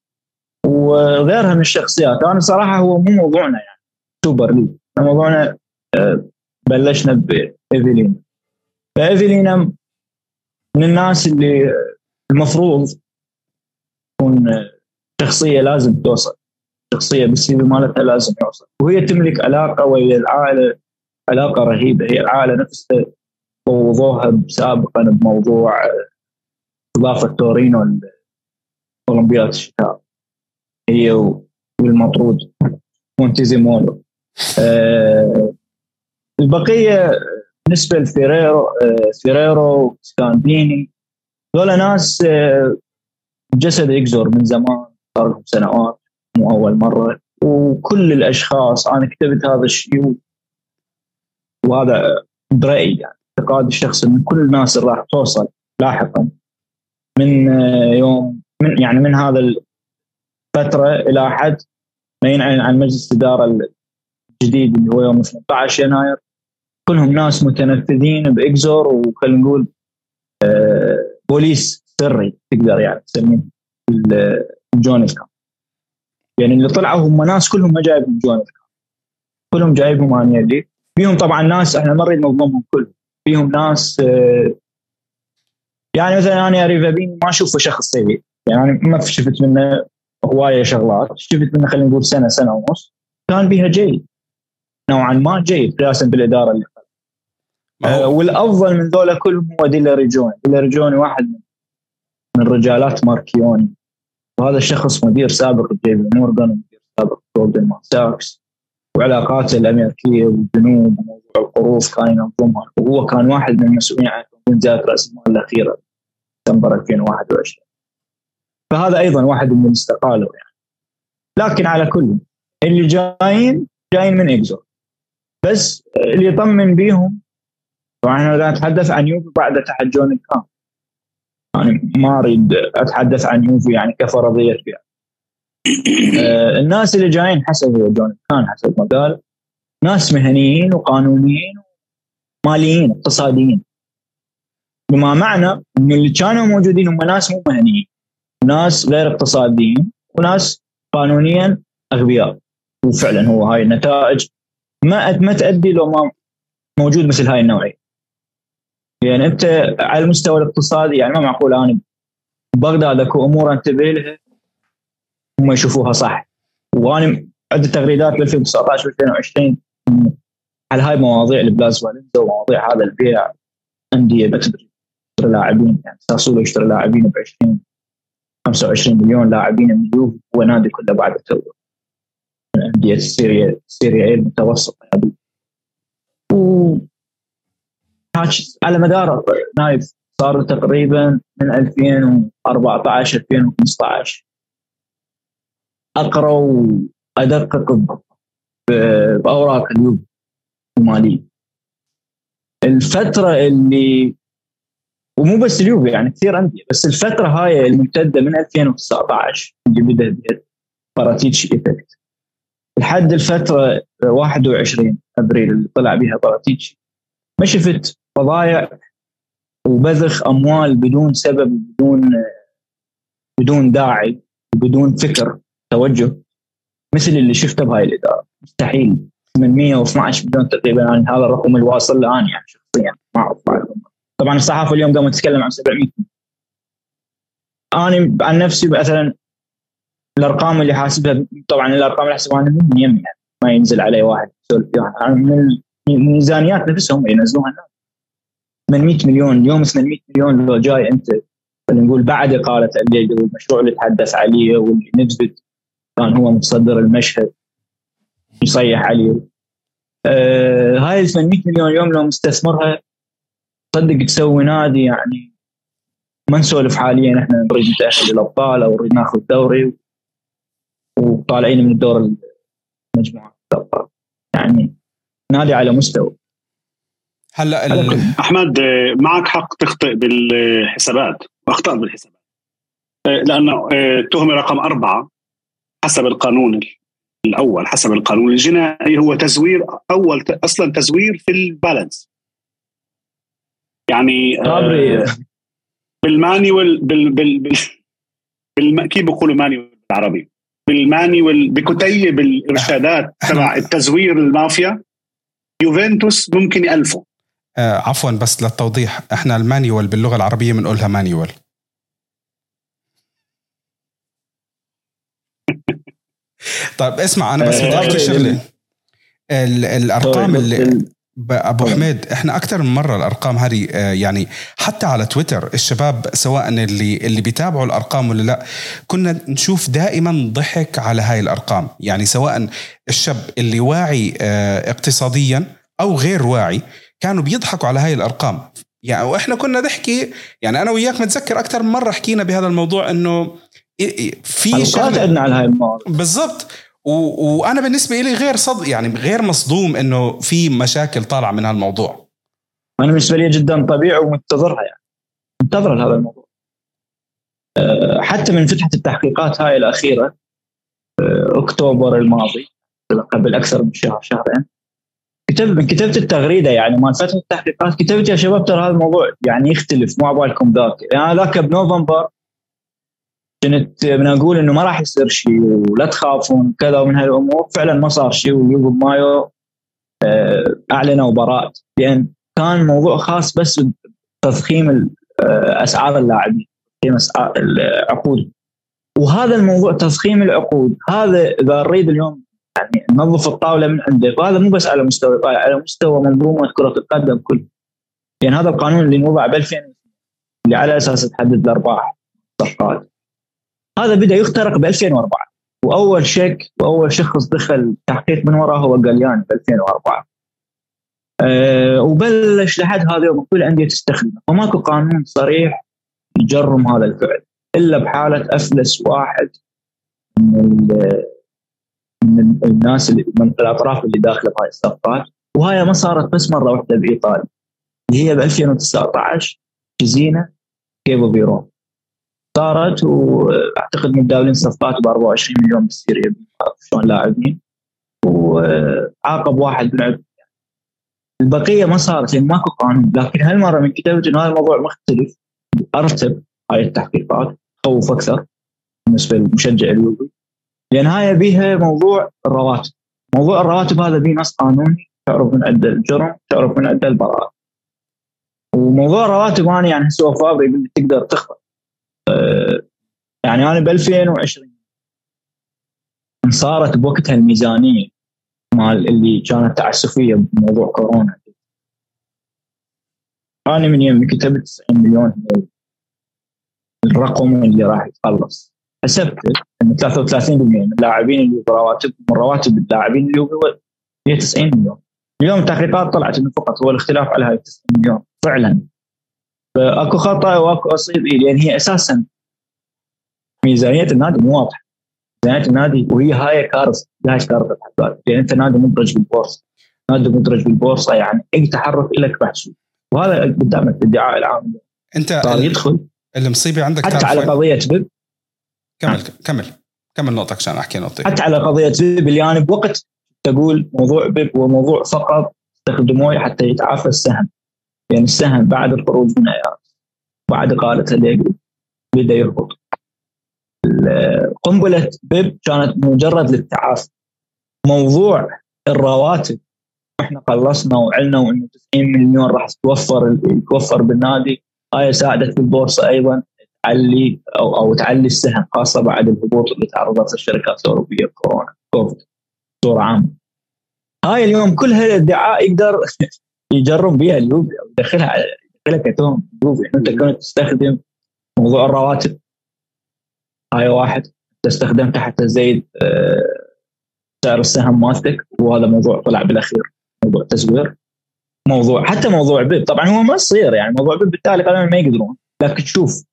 C: وغيرها من الشخصيات أنا صراحة هو مو موضوعنا يعني Super League. موضوعنا آه، بلشنا بايفيلينا فإيفيلينا من الناس اللي المفروض تكون شخصية لازم توصل. شخصية بال CV مالتها لازم يوصل وهي تملك علاقة ويا العائلة علاقة رهيبة. هي العائلة نفسها فوضوها سابقا بموضوع استضافه تورينو اولمبياد الشتاء. هي والمطرود. مونتيزيمولو أه البقية بالنسبة لفيريرو أه فيريرو سكانديني ذولا ناس أه جسد إكزور من زمان صار لهم سنوات. مو أول مرة. وكل الأشخاص أنا كتبت هذا الشيء وهذا برأيي يعني اعتقاد الشخص إن كل الناس اللي راح توصل لاحقا من يوم من يعني من هذا الفترة إلى حد ما ينعلن عن مجلس الإدارة الجديد اللي هو يوم 18 يناير. كلهم ناس متنفذين بإكزور وخلينا نقول آه، بوليس سري تقدر يعني تسميه الجون الكام يعني اللي طلعوا هم ناس كلهم ما جايبهم الكام كلهم جايبهم انيلي فيهم طبعا ناس إحنا ما نريد نظلمهم كلهم. فيهم ناس آه، يعني مثلا أريفابيني ما أشوفه شخص سيء يعني ما شفت منه هواية شغلات شفت منه خلينا نقول سنة سنة ونص. كان بها جيد نوعا ما جيد قياسا بالإدارة اللي آه والأفضل من ذولا كلهم هو ديلا ريجوني ديلا ريجوني واحد من رجالات ماركيوني. وهذا الشخص مدير سابق جيبي مورغان ومدير سابق جولدمان ساكس وعلاقاته الأمريكية والجنوب وموضوع القروض كان ينظمها. وهو كان واحد من المسؤولين عن تنظيم رأس المال الأخيرة ديسمبر 2021 فهذا أيضا واحد من استقالوا يعني. لكن على كل اللي جايين جايين من إكزو. بس اللي يطمن بيهم طبعا إحنا نتحدث عن يوفي بعد تحت جون كان يعني ما أريد أتحدث عن يوفي يعني كفرضية يعني. آه الناس اللي جايين حسب جون كان حسب ما قال ناس مهنيين وقانونيين وماليين اقتصاديين. بما معنى إن اللي كانوا موجودين هم ناس مو مهنيين. ناس غير اقتصاديين وناس قانونيا أغبياء. وفعلا هو هاي النتائج ما ما تؤدي لو ما موجود مثل هاي النوعية. يعني انت على المستوى الاقتصادي يعني ما معقول أنا بغداد أكو أمور انتبه لها هم يشوفوها صح. وأنا عده تغريدات ب 2019 و 2020 على هاي مواضيع البلاز ومواضيع هذا البيع انديه بتشتري لاعبين يعني ساسولو يشتري لاعبين ب 20 25 مليون لاعبين من اليوفي هو نادي كله بعد تو. انديه السيريا السيريا اي المتوسطه و على مدار نايف صار تقريبا من 2014 2015 أقرأ وأدقق بأوراق اليوفي المالية. الفترة اللي ومو بس اليوفي يعني كثير انديه بس الفترة هاي الممتدة من 2019 اللي بدأ باراتيتشي effect لحد الفترة 21 أبريل اللي طلع بها باراتيتشي ما شفت فضايع وبذخ أموال بدون سبب بدون بدون داعي وبدون فكر توجه. مثل اللي شفته بهاي الإدارة. مستحيل. 812 مليون تقريبا. يعني هذا الرقم اللي واصل له أنا يعني شخصيا. ما أعرف طبعا الصحافة اليوم قامت تتكلم عن 700 أنا عن نفسي مثلا الأرقام اللي حاسبها طبعا الأرقام اللي حاسبها أنا من يمي يعني. ما ينزل علي واحد. يعني من الميزانيات نفسهم ينزلوها الناس 800 مليون اليوم 800 مليون لو جاي أنت. خلينا نقول بعد إقالة الليل والمشروع اللي تحدث عليه واللي نثبت كان هو متصدر المشهد يصيح عليه. آه هاي ال 800 مليون اليوم لو مستثمرها صدق تسوي نادي يعني ما نسولف حاليا إحنا نريد نتأهل للأبطال أو نريد ناخذ دوري وطالعين من الدور المجموعة. يعني نادي على مستوى.
B: هلا أحمد معك حق تخطئ بالحسابات واخطات بالحسابات. آه، لأنه التهمه آه، رقم أربعة حسب القانون الأول حسب القانون الجنائي هو تزوير أول أصلا تزوير في البالانس. يعني آه بال manual بال بال بال, بال كيف بيقولوا manual بالعربي؟ بال manual بكتيب الإرشادات تبع [LAUGHS] التزوير المافيا يوفنتوس ممكن يالفوا
A: آه عفوا بس للتوضيح. إحنا ال manual باللغة العربية بنقولها manual. [LAUGHS] طيب اسمع أنا بس بدي أحكي شغلة. الأرقام طيب، اللي أبو حميد إحنا أكثر من مرة الأرقام هذه آه، يعني حتى على تويتر الشباب سواء اللي اللي بيتابعوا الأرقام ولا لا كنا نشوف دائما ضحك على هاي الأرقام. يعني سواء الشاب اللي واعي آه، اقتصاديا أو غير واعي كانوا بيضحكوا على هاي الأرقام. يعني وإحنا كنا نحكي يعني أنا وياك متذكر أكثر من مرة حكينا بهذا الموضوع إنه
C: في شغلة عندنا على هاي
A: بالضبط. و... وأنا بالنسبة لي غير صد يعني غير مصدوم إنه في مشاكل طالعة من هالموضوع.
C: أنا بالنسبة لي جدا طبيعي ومنتظرها يعني. منتظر هذا الموضوع. أه، حتى من فتحة التحقيقات هاي الأخيرة أه، أكتوبر الماضي قبل أكثر من شهر شهرين كتبت كتبت التغريدة يعني مال فترة التحقيقات كتبت يا شباب ترى هذا الموضوع يعني يختلف مو عبالكم ذاك. يعني ذاك بنوفمبر كنت من أقول إنه ما راح يصير شيء ولا تخافون كذا ومن هالأمور فعلا ما صار شيء ويوغو مايو آه، أعلنوا براءة لأن كان موضوع خاص بس بتضخيم آه، أسعار اللاعبين تضخيم أسعار العقود. وهذا الموضوع تضخيم العقود هذا إذا نريد اليوم يعني ننظف الطاولة من عنده وهذا مو بس على مستوى على مستوى منظومه كره القدم كل يعني هذا القانون اللي وضع ب 2000 اللي على أساس تحدد الأرباح الصفقات. هذا بدأ يخترق ب 2004 وأول شيك وأول شخص دخل تحقيق من وراه هو قليان ب 2004 أه وبلش لحد هذا اليوم كل الانديه تستخدمه. فماكو قانون صريح يجرم هذا الفعل إلا بحالة أفلس واحد من من الناس اللي من الأطراف اللي داخله بهاي الصفقات. وهاي ما صارت بس مرة واحدة بإيطاليا اللي هي ب 2019 جزينة كيفو فيرون. صارت وأعتقد متداولين صفقات ب 24 مليون بالسيريا شلون لاعبين. وعاقب واحد من البقية ما صارت لأن ماكو قانون. لكن هالمرة من كتبت إنه هذا الموضوع مختلف. أرتب هاي التحقيقات خوف أكثر بالنسبة للمشجع اليوفي. لأن هاي بيها موضوع الرواتب. موضوع الرواتب هذا به نص قانوني تعرف من عنده الجرم تعرف من عنده البراءة. وموضوع الرواتب أنا يعني هسه فابري تقدر تخبر آه، يعني أنا ب 2020 صارت بوقتها الميزانية مال اللي كانت تعسفية بموضوع كورونا. أنا من يوم كتبت 90 مليون الرقم اللي راح يتخلص. حسبت إن 33% من اللاعبين اللي رواتب من رواتب اللاعبين اللي هو هي 90 مليون. اليوم التحقيقات طلعت إنه فقط هو الاختلاف على هاي 90 مليون فعلا. فأكو خطأ وأكو أصيب إيه لأن هي أساسا ميزانية النادي مو واضحة. ميزانية النادي وهي هاي كارثة هاي كارثة لأن أنت نادي مدرج بالبورصة. نادي مدرج بالبورصة يعني أي تحرك لك محسوب وهذا قدامك الادعاء العام أنت يدخل.
A: المصيبة عندك
C: حتى على قضية بيب
A: كمل كمل كمل نقطك عشان أحكي نقطتي
C: حتى على قضية بيب اللي يعني بوقت تقول موضوع بيب هو موضوع فقط استخدموه حتى يتعافى السهم. يعني السهم بعد الخروج من اياس بعد قالة الليجري بدا يهبط. قنبله بيب كانت مجرد للتعافي. موضوع الرواتب. إحنا خلصنا وعلنا وإنه 90 مليون راح تتوفر يتوفر بالنادي. هاي ساعدت البورصه أيضا. تعلي أو أو تعلي السهم خاصة بعد الهبوط اللي تعرضت الشركات الأوروبية بكورونا كوفيد بصورة عامة. هاي اليوم كل هالادعاء يقدر [LAUGHS] يجرب بها اليوبي أو يدخلها يدخلها كتهم اليوبي أنت كنت تستخدم موضوع الرواتب. هاي واحد. تستخدمته حتى تزيد آه، سعر السهم مالتك. وهذا موضوع طلع بالأخير. موضوع تزوير موضوع حتى موضوع بيب طبعا هو ما يصير يعني. موضوع بيب بالتالي ما يقدرون. لكن تشوف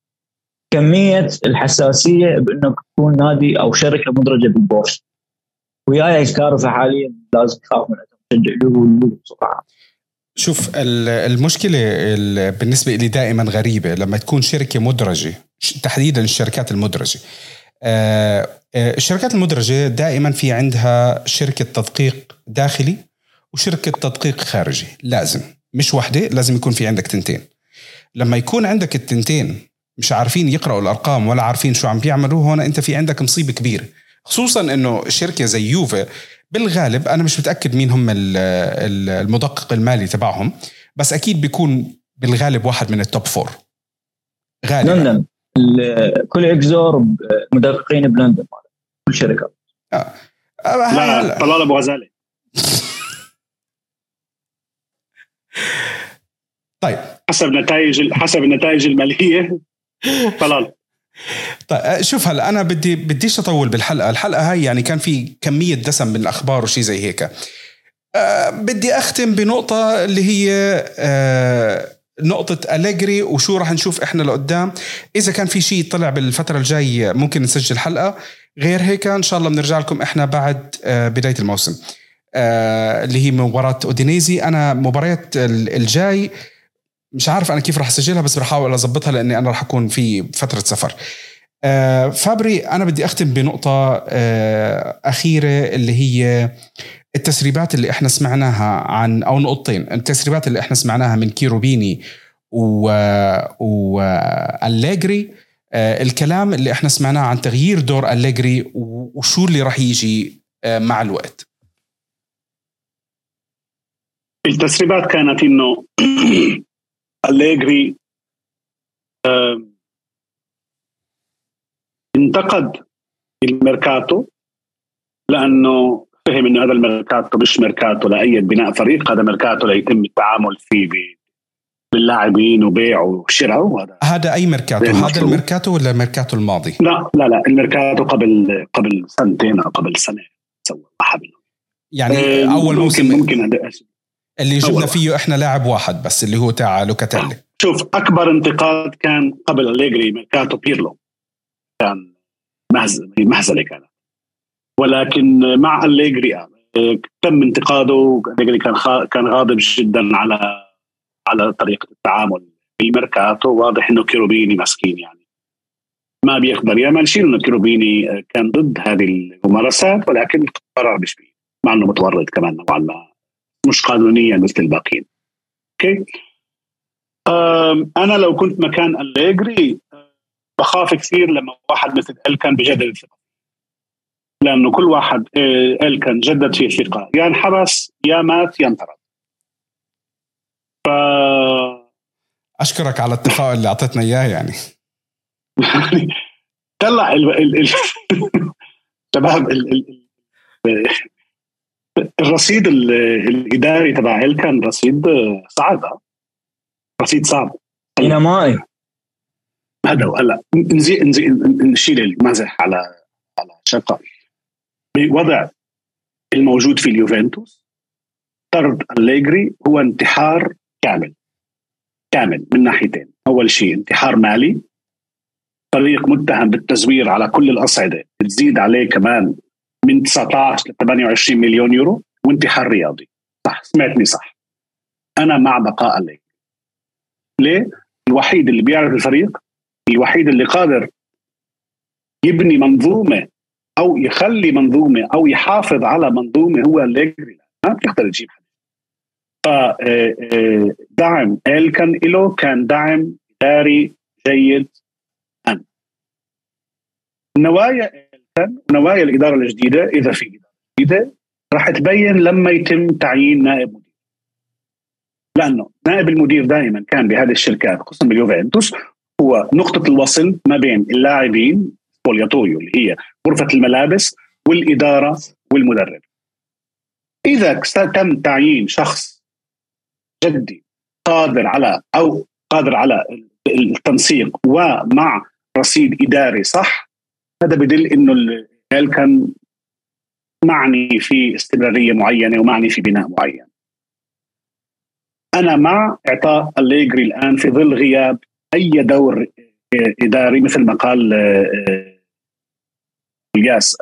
C: كمية الحساسية بانك تكون نادي أو شركة مدرجة بالبورصة. وياي كارثة حاليا لازم تخاف منها تشجع بسرعة
A: شوف المشكلة بالنسبة لي دائما غريبة لما تكون شركة مدرجة تحديدا الشركات المدرجة. آه، آه، الشركات المدرجة دائما في عندها شركة تدقيق داخلي وشركة تدقيق خارجي لازم. مش وحدة لازم يكون في عندك تنتين. لما يكون عندك التنتين مش عارفين يقرأوا الأرقام ولا عارفين شو عم بيعملوا. هون أنت في عندك مصيبة كبيرة. خصوصا أنه شركة زي يوفي بالغالب أنا مش متأكد مين هم المدقق المالي تبعهم بس أكيد بيكون بالغالب واحد من ال top four
C: غالبا. لندن. كل إكزور مدققين بلندن كل شركة.
B: آه. آه لا طلال أبو غزالة. [LAUGHS]
A: طيب.
B: حسب نتائج حسب النتائج المالية. طلال
A: طيب آه، شوف هلا أنا بدي بديش أطول بالحلقة، الحلقة هاي يعني كان في كمية دسم من الأخبار وشي زي هيك. أه بدي أختم بنقطة اللي هي أه نقطة أليجري وشو راح نشوف إحنا لقدام. إذا كان في شيء طلع بالفترة الجاية ممكن نسجل حلقة. غير هيك إن شاء الله بنرجع لكم إحنا بعد آه، بداية الموسم. آه، اللي هي مباراة أودينيزي. أنا مباريات الجاي مش عارف أنا كيف راح أسجلها بس بحاول أظبطها لأني أنا راح أكون في فترة سفر. آه، فابري أنا بدي أختم بنقطة أخيرة اللي هي التسريبات اللي إحنا سمعناها عن أو نقطتين التسريبات اللي إحنا سمعناها من كيروبيني و واليجري آه، الكلام اللي إحنا سمعناه عن تغيير دور أليجري وشو اللي راح يجي آه، مع الوقت.
B: التسريبات كانت إنه [CLEARS THROAT] [CLEARS THROAT] أليجري انتقد الميركاتو لأنه فهم إنه هذا الميركاتو مش ميركاتو لأي بناء فريق هذا ميركاتو ليتم التعامل فيه باللاعبين وبيع وشراء وهذا.
A: هذا أي ميركاتو؟ هذا الميركاتو ولا الميركاتو الماضي؟
B: لا لا لا الميركاتو قبل قبل سنتين أو قبل سنة سوى
A: يعني آه أول موسم ممكن ممكن اللي جبنا فيه إحنا لاعب واحد بس اللي هو تاع لوكاتيلي
B: شوف أكبر انتقاد كان قبل أليجري ميركاتو بيرلو. كان مهزله كانت. ولكن مع أليجري آه، تم انتقاده أليجري كان كان غاضب جدا على على طريقة التعامل بالميركاتو. واضح إنه كيروبيني مسكين يعني. ما بيقدر يعمل شيء إنه كيروبيني آه، كان ضد هذه الممارسات ولكن القرار مش بيه مع إنه متورط كمان نوعا ما. مش قانونيا مثل الباقيين. أوكي؟ أنا لو كنت مكان أليجري آه، بخاف كثير لما واحد مثل إل كان بجدد الثقة. لأنه كل واحد إل كان جدد فيه ثقه يا انحبس يا مات يا انطرد ف
A: أشكرك على التفاؤل اللي أعطيتنا إياه يعني.
B: طلع ال ال ال [LAUGHS] شباب الرصيد الإداري تبع ال كان رصيد صعب رصيد صعب.
C: دينامائي
B: هذا هلا نشيل المزح على على شقه بوضع الموجود في اليوفنتوس طرد أليجري هو انتحار كامل كامل من ناحيتين. أول شيء انتحار مالي فريق متهم بالتزوير على كل الأصعدة بتزيد عليه كمان من 19 ل 28 مليون يورو وانتحار رياضي. صح سمعتني صح. أنا مع بقاء الليل ليه؟ الوحيد اللي بيعرف الفريق الوحيد اللي قادر يبني منظومة أو يخلي منظومة أو يحافظ على منظومة هو الليجري ما بتقدر تجيب حد فدعم آه، ال كان له كان دعم إداري جيد. أن. نوايا كان ونوايا الإدارة الجديدة إذا في إدارة جديدة راح تبين لما يتم تعيين نائب مدير. لأنه نائب المدير دائما كان بهذه الشركات خصوصا باليوفنتوس هو نقطة الوصل ما بين اللاعبين بولياتوريو اللي هي غرفة الملابس والإدارة والمدرب. إذا تم تعيين شخص جدي قادر على أو قادر على التنسيق ومع رصيد إداري صح هذا بدل إنه كان معني في استمرارية معينة ومعني في بناء معين. أنا مع إعطاء الليجري الآن في ظل غياب أي دور إداري مثل ما قال الياس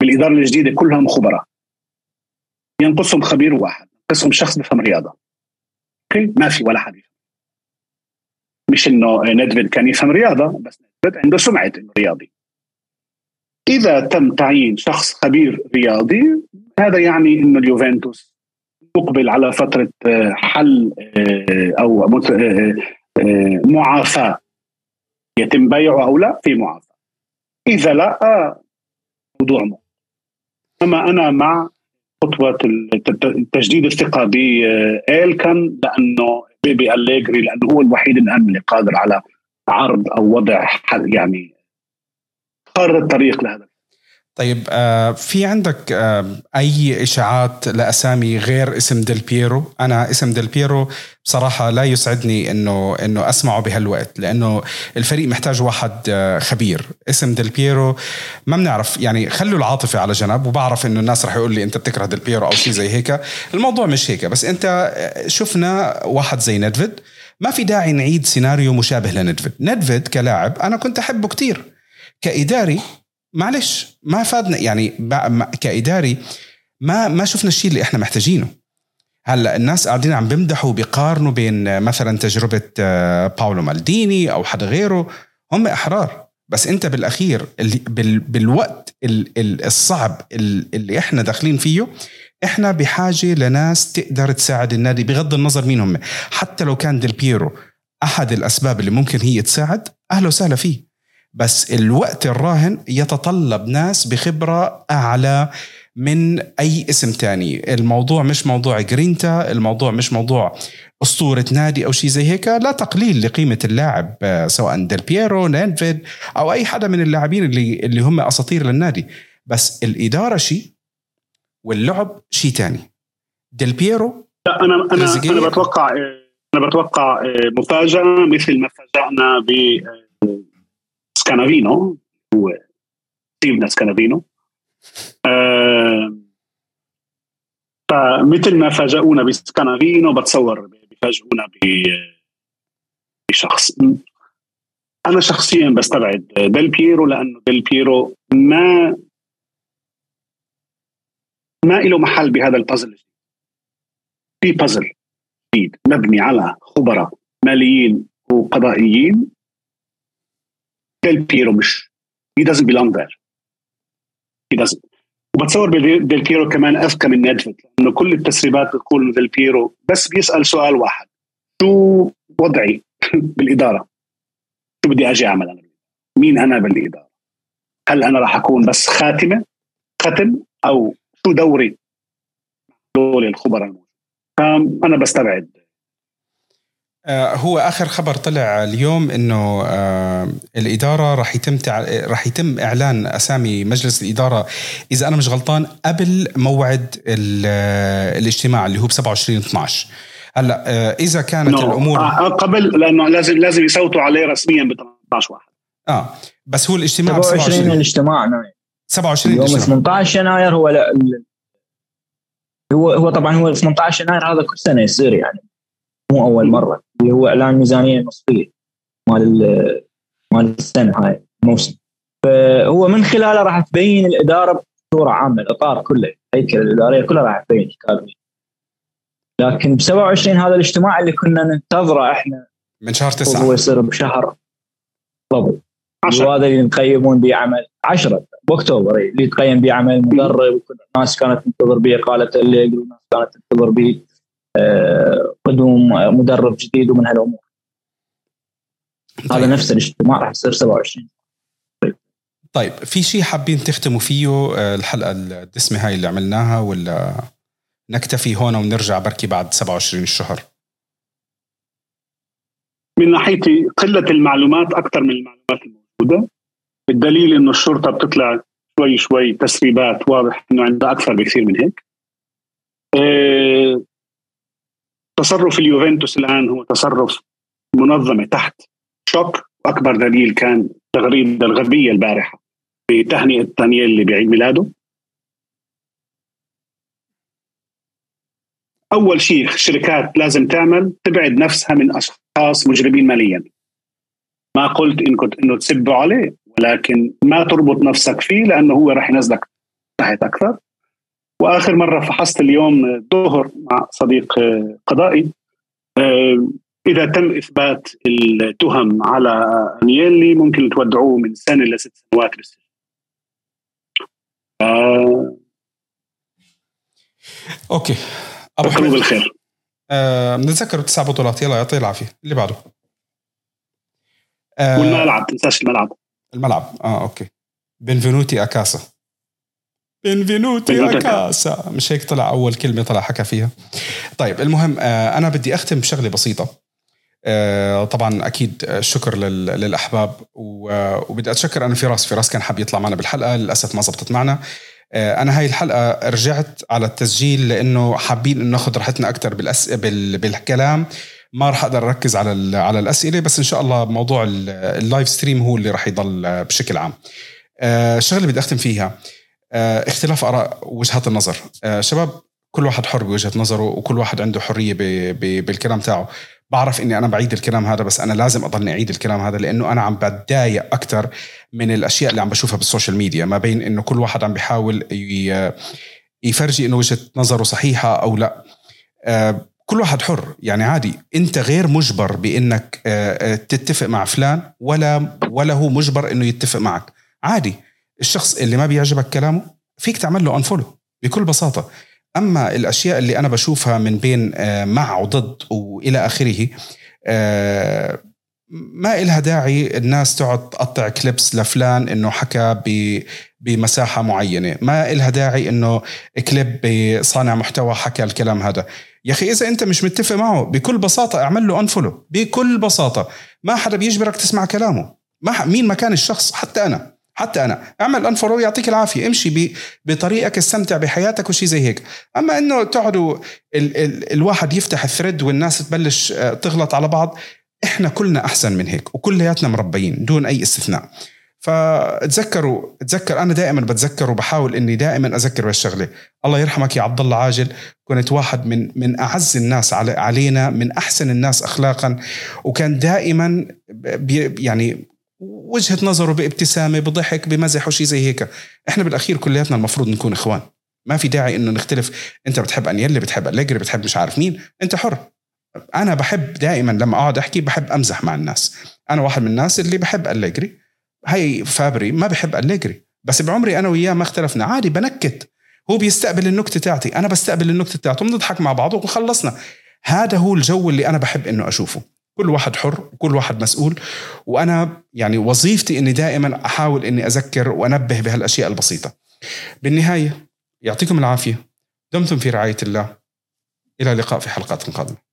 B: بالإدارة الجديدة كلهم خبراء. ينقصهم خبير واحد ينقصهم شخص بفهم رياضة. أوكي؟ ما في ولا حد مش إنه ندفيد كان يفهم رياضة بس ندفيد عنده سمعة إنه رياضي. إذا تم تعيين شخص خبير رياضي هذا يعني إنه اليوفنتوس مقبل على فترة آه، حل آه، أو آه، معافاة يتم بيعه أو لا في معافاة إذا لا موضوع مو. أما أنا مع خطوة تجديد الثقه بإيلكن لأنه بيبي أليجري لأنه هو الوحيد الآن اللي قادر على عرض أو وضع حل يعني خارطه الطريق لهذا.
A: طيب آه في عندك آه أي إشاعات لأسامي غير اسم ديل بيرو؟ أنا اسم ديل بيرو بصراحة لا يسعدني إنه إنه أسمعه بهالوقت لأنه الفريق محتاج واحد آه خبير. اسم ديل بيرو ما بنعرف يعني خلوا العاطفة على جنب وبعرف إنه الناس رح يقول لي أنت بتكره ديل بيرو أو شيء زي هيك. الموضوع مش هيك بس أنت شفنا واحد زي ندفيد ما في داعي نعيد سيناريو مشابه لندفيد ندفيد كلاعب أنا كنت أحبه كتير. كإداري معلش ما فادنا يعني كإداري ما ما شفنا الشيء اللي إحنا محتاجينه. هلأ الناس قاعدين عم بيمدحوا بيقارنوا بين مثلا تجربة آه، باولو مالديني أو حدا غيره. هم إحرار. بس أنت بالأخير بالوقت الصعب اللي إحنا داخلين فيه إحنا بحاجة لناس تقدر تساعد النادي بغض النظر مين هم. حتى لو كان ديل بيرو أحد الأسباب اللي ممكن هي تساعد أهلا وسهلا فيه. بس الوقت الراهن يتطلب ناس بخبرة أعلى من أي اسم تاني. الموضوع مش موضوع جرينتا الموضوع مش موضوع أسطورة نادي أو شيء زي هيك. لا تقليل لقيمة اللاعب سواء ديل بيرو نيدفيد أو أي حدا من اللاعبين اللي, اللي هم أساطير للنادي. بس الإدارة شيء واللعب شيء تاني. ديل بيرو
B: لا أنا أنا أنا بتوقع أنا بتوقع مفاجأة مثل ما فاجأنا ب سكانافينو هو ستيفن سكانافينو آه فمثل ما فاجئونا بسكانافينو بتصور بيفاجئونا بشخص أنا شخصيا بستبعد ديل بيرو لأنه ديل بيرو ما ما له محل بهذا البازل في بازل جديد مبني على خبراء ماليين وقضائيين ديل بيرو مش he doesn't belong there. He doesn't. وبتصور ديل بيرو كمان أذكى من ندفد انه كل التسريبات بتقول ديل بيرو بس بيسأل سؤال واحد. شو وضعي [LAUGHS] بالإدارة؟ شو بدي أجي أعمل أنا؟ مين أنا بالإدارة؟ هل أنا راح أكون بس خاتمة؟ ختم أو شو دوري؟ دول الخبراء فانا بستبعد.
A: هو آخر خبر طلع اليوم إنه آه، الإدارة راح يتم راح يتم إعلان أسامي مجلس الإدارة. إذا أنا مش غلطان قبل موعد الاجتماع اللي هو ب 27 12 هلأ آه، إذا كانت no. الأمور
B: قبل لأنه لازم لازم يصوتوا عليه رسميا ب 18 واحد.
A: آه بس هو الاجتماع
C: 27 الاجتماع نعم.
A: 27
C: يوم 18 يناير هو لا هو هو طبعا هو 18 يناير هذا كل سنة يصير يعني مو أول مرة. اللي هو إعلان ميزانية نصفيه مال مال السنة هاي الموسم. فهو من خلاله راح تبين الإدارة بصورة عامة الإطار كله الهيكله الإدارية كلها راح تبين لكن ب 27 هذا الاجتماع اللي كنا ننتظره إحنا
A: من شهر تسعة.
C: هو يصير بشهر بالضبط وهذا اللي نقيمون به عمل 10 بأكتوبر اللي تقيم به عمل مدرب وكل الناس كانت تنتظر به اقاله الليجر والناس كانت تنتظر به قدوم مدرب جديد ومن هالأمور. طيب. هذا نفس الاجتماع راح يصير 27
A: طيب في شيء حابين تختموا فيه آه، الحلقة الدسمة هاي اللي عملناها ولا نكتفي هون ونرجع بركي بعد 27 الشهر؟
B: من ناحيتي قلة المعلومات أكثر من المعلومات الموجودة. الدليل إنه الشرطة بتطلع شوي شوي تسريبات واضح إنه عندها أكثر بكثير من هيك. تصرف اليوفنتوس الآن هو تصرف منظمة تحت شوك. واكبر دليل كان تغريده الغربية البارحة بتهنئة دانييلي بعيد ميلاده. أول شيء الشركات لازم تعمل تبعد نفسها من أشخاص مجرمين ماليا. ما قلت إن كنت إنه تسبوا عليه ولكن ما تربط نفسك فيه لأنه هو راح ينزلك تحت أكثر. وآخر مرة فحصت اليوم ظهر مع صديق قضائي. آه، إذا تم إثبات التهم على انيلي ممكن تودعوه من سنة لست سنوات بالسجن
A: آه. أوكي.
B: أبو حميد. بالخير.
A: آه بنتذكر تسع بطولات. يلا يعطيه العافية. اللي بعده.
B: آه والملعب. تنساش الملعب.
A: الملعب. آه أوكي. benvenuti a casa. benvenuti a casa مش هيك طلع أول كلمة طلع حكى فيها. طيب المهم آه أنا بدي أختم بشغلة بسيطة. آه طبعا أكيد شكر للأحباب وبدي أتشكر أنا فراس فراس كان حاب يطلع معنا بالحلقة للأسف ما زبطت معنا. آه، أنا هاي الحلقة رجعت على التسجيل لأنه حابين إنه ناخذ راحتنا أكثر بالأس... بال... بالكلام. ما راح أقدر أركز على ال... على الأسئلة بس إن شاء الله موضوع ال live stream هو اللي راح يضل بشكل عام. آه، الشغله اللي بدي أختم فيها. آه، اختلاف آراء وجهات النظر. شباب كل واحد حر بوجهة نظره وكل واحد عنده حرية ب... ب... بالكلام تاعه. بعرف إني أنا بعيد الكلام هذا بس أنا لازم اضلني أعيد الكلام هذا لأنه أنا عم بتضايق أكثر من الأشياء اللي عم بشوفها بالسوشيال ميديا. ما بين إنه كل واحد عم بيحاول يفرجي إنه وجهة نظره صحيحة أو لا. آه، كل واحد حر. يعني عادي أنت غير مجبر بإنك آه، آه، تتفق مع فلان ولا ولا هو مجبر إنه يتفق معك. عادي. الشخص اللي ما بيعجبك كلامه فيك تعمل له unfollow بكل بساطة. أما الأشياء اللي أنا بشوفها من بين مع وضد وإلى آخره ما إلها داعي الناس تقعد تقطع clips لفلان إنه حكى بمساحة معينة. ما إلها داعي إنه كليب بصانع محتوى حكى الكلام هذا. يا أخي إذا أنت مش متفق معه بكل بساطة اعمل له unfollow بكل بساطة. ما حدا بيجبرك تسمع كلامه. مين ما كان الشخص حتى أنا. حتى أنا. اعمل unfollow يعطيك العافية. امشي بطريقك استمتع بحياتك وشي زي هيك. أما إنه تقعدوا ال ال الواحد يفتح ال thread والناس تبلش آه، تغلط على بعض إحنا كلنا أحسن من هيك وكلياتنا مربيين دون أي استثناء. فتذكروا تذكر أنا دائما بتذكر وبحاول إني دائما أذكر بهالشغله الله يرحمك يا عبد الله عاجل. كنت واحد من من أعز الناس علينا من أحسن الناس اخلاقا. وكان دائما يعني وجهة نظره بابتسامة بضحك بمزح وشي زي هيك. إحنا بالأخير كلياتنا المفروض نكون إخوان. ما في داعي إنه نختلف. أنت بتحب أنيلي بتحب أليجري بتحب مش عارف مين. أنت حر. أنا بحب دائما لما أقعد أحكي بحب أمزح مع الناس. أنا واحد من الناس اللي بحب أليجري. هاي فابري ما بحب أليجري. بس بعمري أنا وياه ما اختلفنا. عادي بنكت. هو بيستقبل النكتة تاعتي. أنا بستقبل النكتة تاعته. بنضحك مع بعض وخلصنا. هذا هو الجو اللي أنا بحب إنه أشوفه. كل واحد حر وكل واحد مسؤول. وأنا يعني وظيفتي إني دائما أحاول إني أذكر وأنبه بهالأشياء البسيطة. بالنهاية يعطيكم العافية. دمتم في رعاية الله. إلى اللقاء في حلقات قادمة.